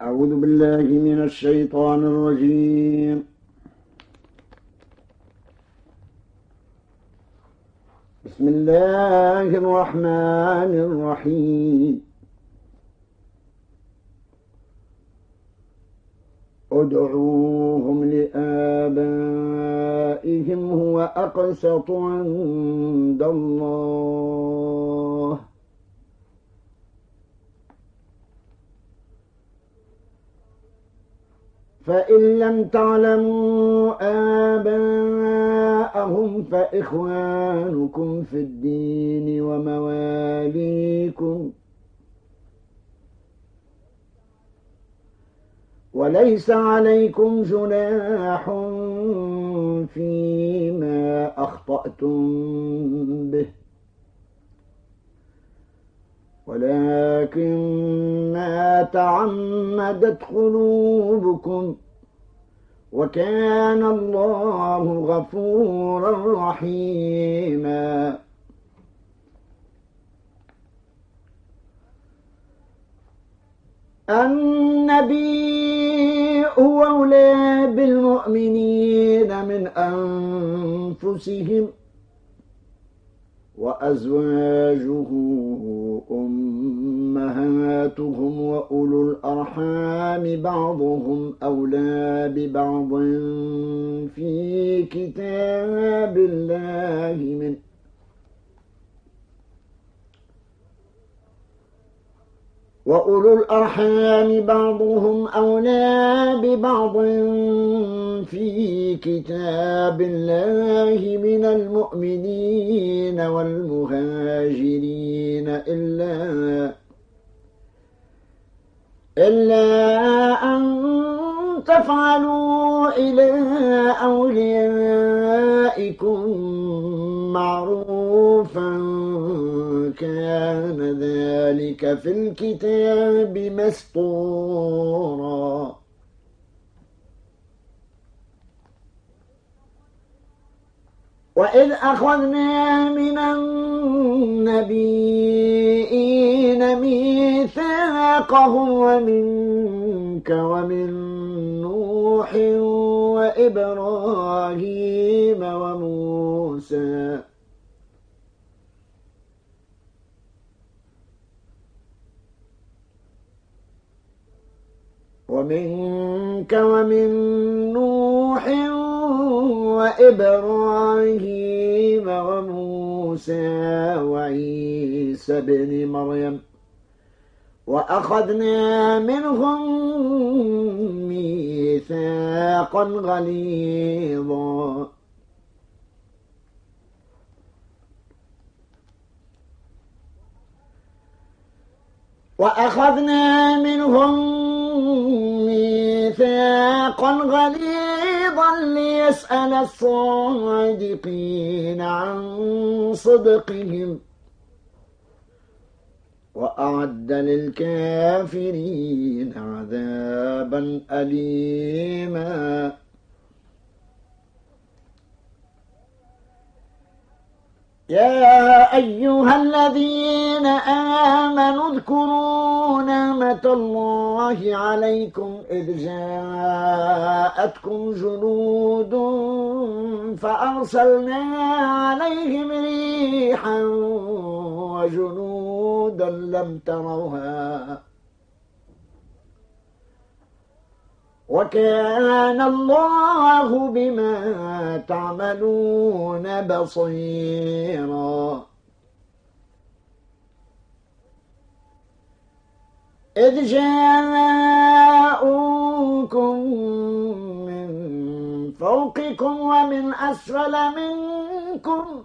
أعوذ بالله من الشيطان الرجيم. بسم الله الرحمن الرحيم. ادعوهم لآبائهم هو أقسط عند الله. فإن لم تعلموا آباءهم فإخوانكم في الدين ومواليكم. وليس عليكم جناح فيما أخطأتم به. ولكن ما تعمدت قلوبكم وكان الله غفورا رحيما. النبي هو أولى بالمؤمنين من أنفسهم وأزواجه أمهاتهم وأولو الأرحام بعضهم أولى ببعض في كتاب الله من وأولو الأرحام بعضهم أولى ببعض في كتاب الله من المؤمنين والمهاجرين إلا إلا أن تفعلوا إلى أوليائكم معروفا كان ذلك في الكتاب مسطورا. وإذ أخذنا من النبيين ميثاقهم ومنك ومن نوح وإبراهيم وموسى ومنك ومن نوح وإبراهيم وموسى وعيسى بن مريم وأخذنا منهم ميثاقا غليظا. وأخذنا منهم ميثاقا غليظا ليسأل الصادقين عن صدقهم وأعد للكافرين عذابا أليما يا أيها الذين آمنوا اذكروا نعمة الله عليكم إذ جاءتكم جنود فأرسلنا عليهم ريحا وجنودا لم تروها وكان الله بما تعملون بصيرا. إذ جاءوكم من فوقكم ومن أسفل منكم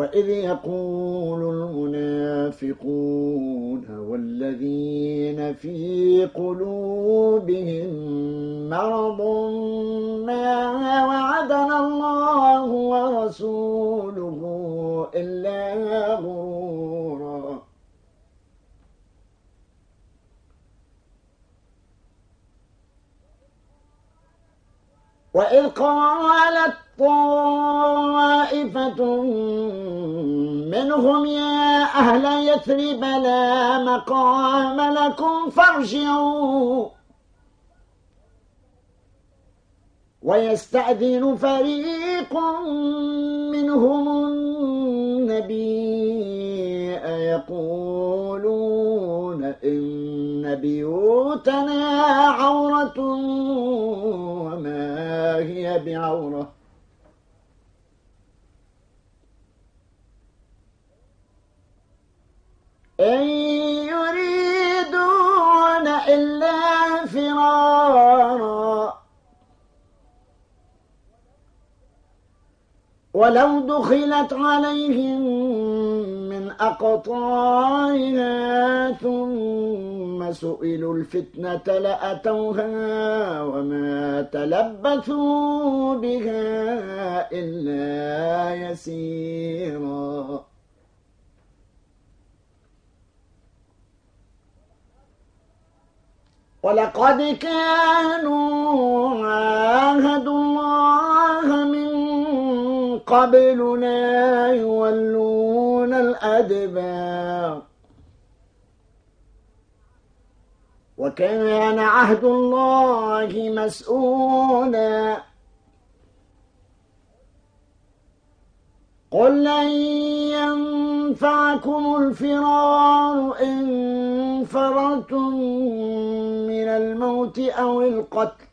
وإذ يقول المنافقون والذين في قلوبهم مرض ما وعدنا الله ورسوله إلا غرورا. وإذ قالت طائفة منهم يا أهل يثرب لا مقام لكم فارجعوا. ويستأذن فريق منهم النبي يقولون إن بيوتنا عورة وما هي بعورة؟ إن يريدون إلا فرارا. ولو دخلت عليهم من أقطارها ثم سئلوا الفتنة لأتوها وما تلبثوا بها إلا يسيرا. ولقد كانوا عاهدوا الله من قبل لا يولون الأدبار. وكان عهد الله مسؤولا. قل لن ينفعكم الفرار إن فررتم من الموت أو القتل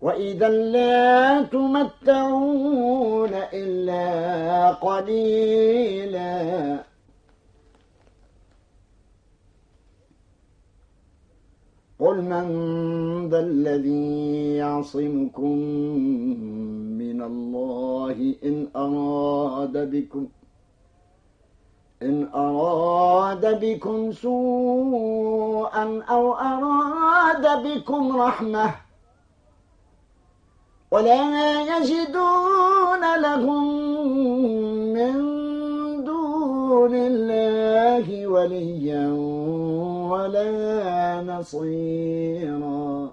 وإذا لا تمتعون إلا قليلا قل من ذا الذي يعصمكم من الله إن أراد بكم إن أراد بكم سوءا أو أراد بكم رحمة ولا يجدون لهم من دون الله وليا ولا نصيرا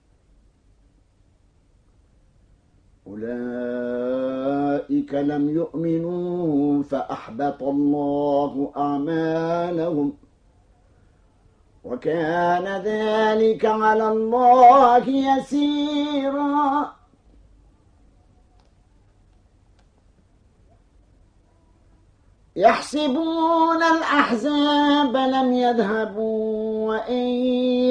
أولئك لم يؤمنوا فأحبط الله أعمالهم وكان ذلك على الله يسيرا يحسبون الأحزاب لم يذهبوا وإن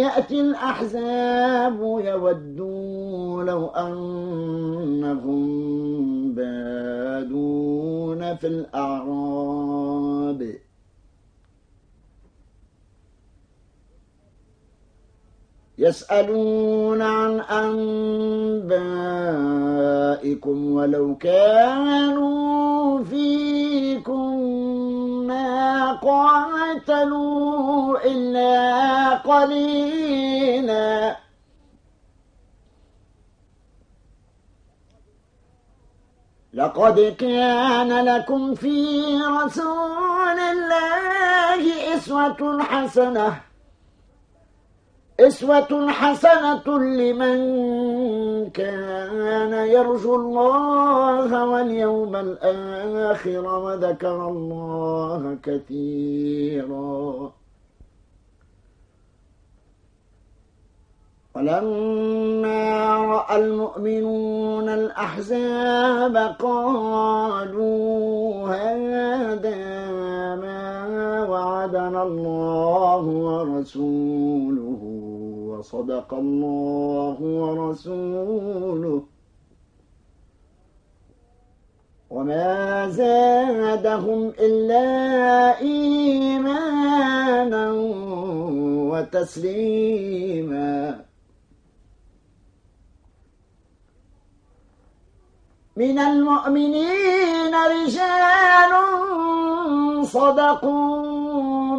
يأتي الأحزاب يودوا لو أنهم بادون في الأعراب. يسألون عن أنبائكم ولو كانوا فيكم قاتلوا إلا قليلا. لقد كان لكم في رسول الله إسوة حسنة. إسوة حسنة لمن كان يرجو الله واليوم الآخر وذكر الله كثيراً. ولما رأى المؤمنون الأحزاب قالوا هذا ما وعدنا الله ورسوله وصدق الله ورسوله. وما زادهم إلا إيمانا وتسليما. من المؤمنين رجال صدقوا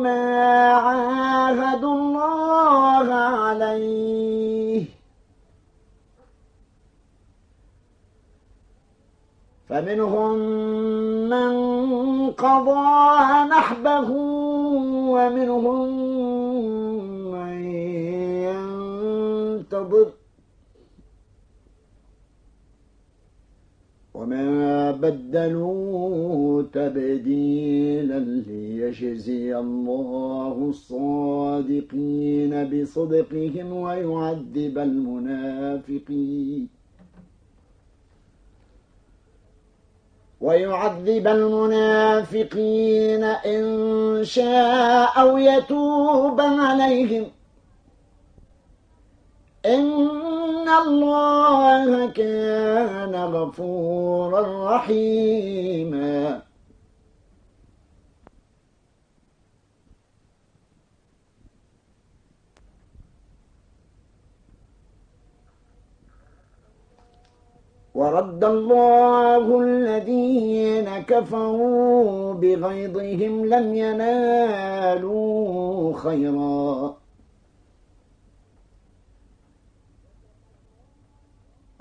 ما عاهدوا الله عليه. فمنهم من قضى نحبه ومنهم من ينتظر وما بدلوا تبديلا ليجزي الله الصادقين بصدقهم ويعذب المنافقين ويعذب المنافقين إن شاء أو يتوب عليهم إن الله كان غفورا رحيما. ورد الله الذين كفروا بغيظهم لم ينالوا خيرا.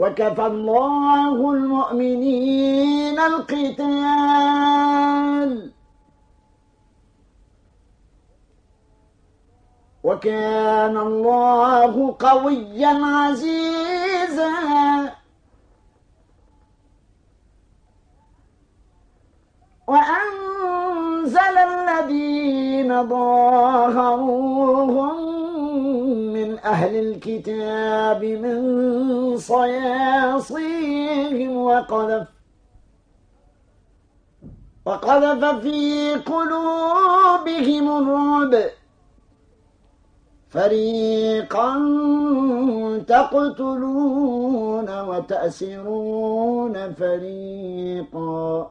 وكفى الله المؤمنين القتال. وكان الله قويا عزيزا. وأنزل الذين ظاهروهم أهل الكتاب من صياصيهم وقذف وقذف في قلوبهم الرعب. فريقا تقتلون وتأسرون فريقا.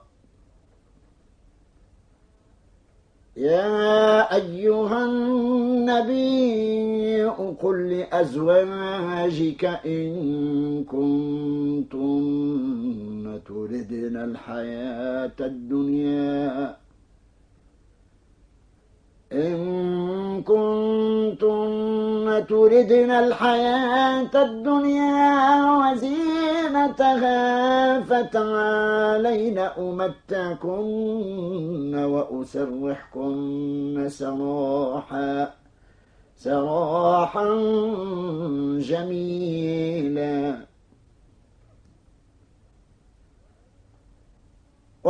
يا أيها النبي قل لأزواجك إن كنتن تردن الحياة الدنيا إن كنتن تردن الحياة الدنيا وزينتها فتعالين أمتكن وأسرحكن سراحا سراحا جميلا.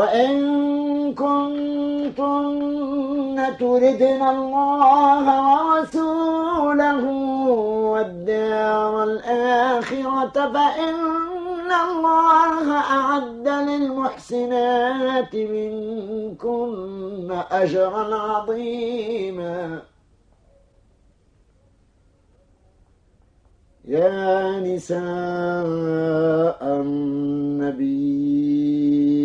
وإن كنتن تردن الله ورسوله والدار الآخرة فإن الله أعد للمحسنات منكن أجرا عظيما. يا نساء النبي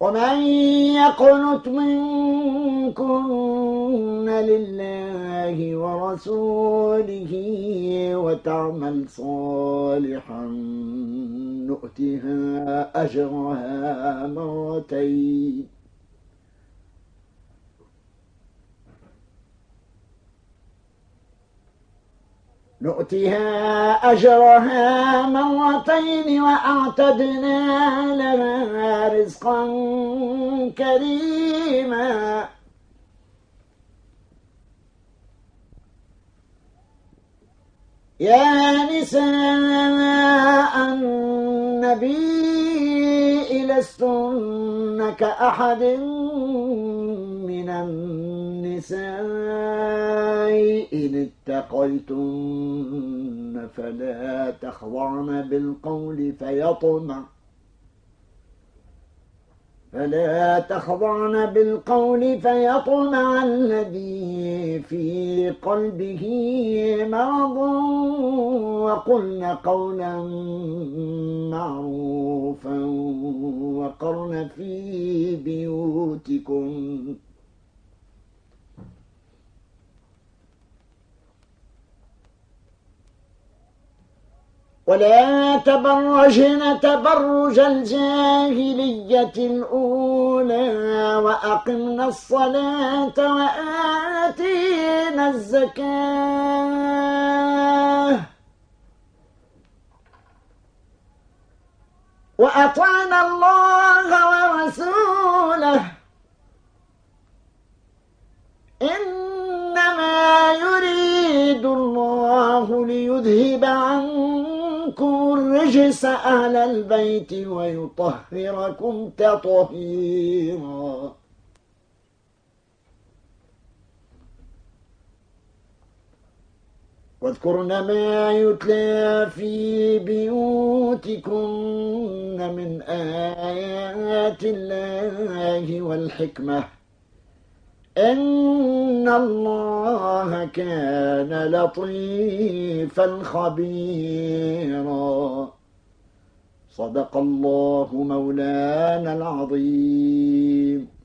ومن يقنت منكن لله ورسوله وتعمل صالحا نؤتها أجرها مرتين. نؤتها أجرها مرتين وأعتدنا لها رزقا كريما. يا نساء النبي لستن كأحد من النساء إن اتقيتن فلا تخضعن بالقول فيطمع فلا تخضعن بالقول فيطمع الذي في قلبه مرض. وقلن قولا معروفا وقرن في بيوتكم. ولا تبرجن تبرج الجاهلية الأولى وأقمنا الصلاة وآتينا الزكاة. وأطعنا الله ورسوله. إنما يريد الله ليذهب عنه عنكم الرجس أهل البيت ويطهركم تطهيرا. واذكرن ما يتلى في بيوتكن من آيات الله والحكمة. إن الله كان لطيفا خبيرا. صدق الله مولانا العظيم.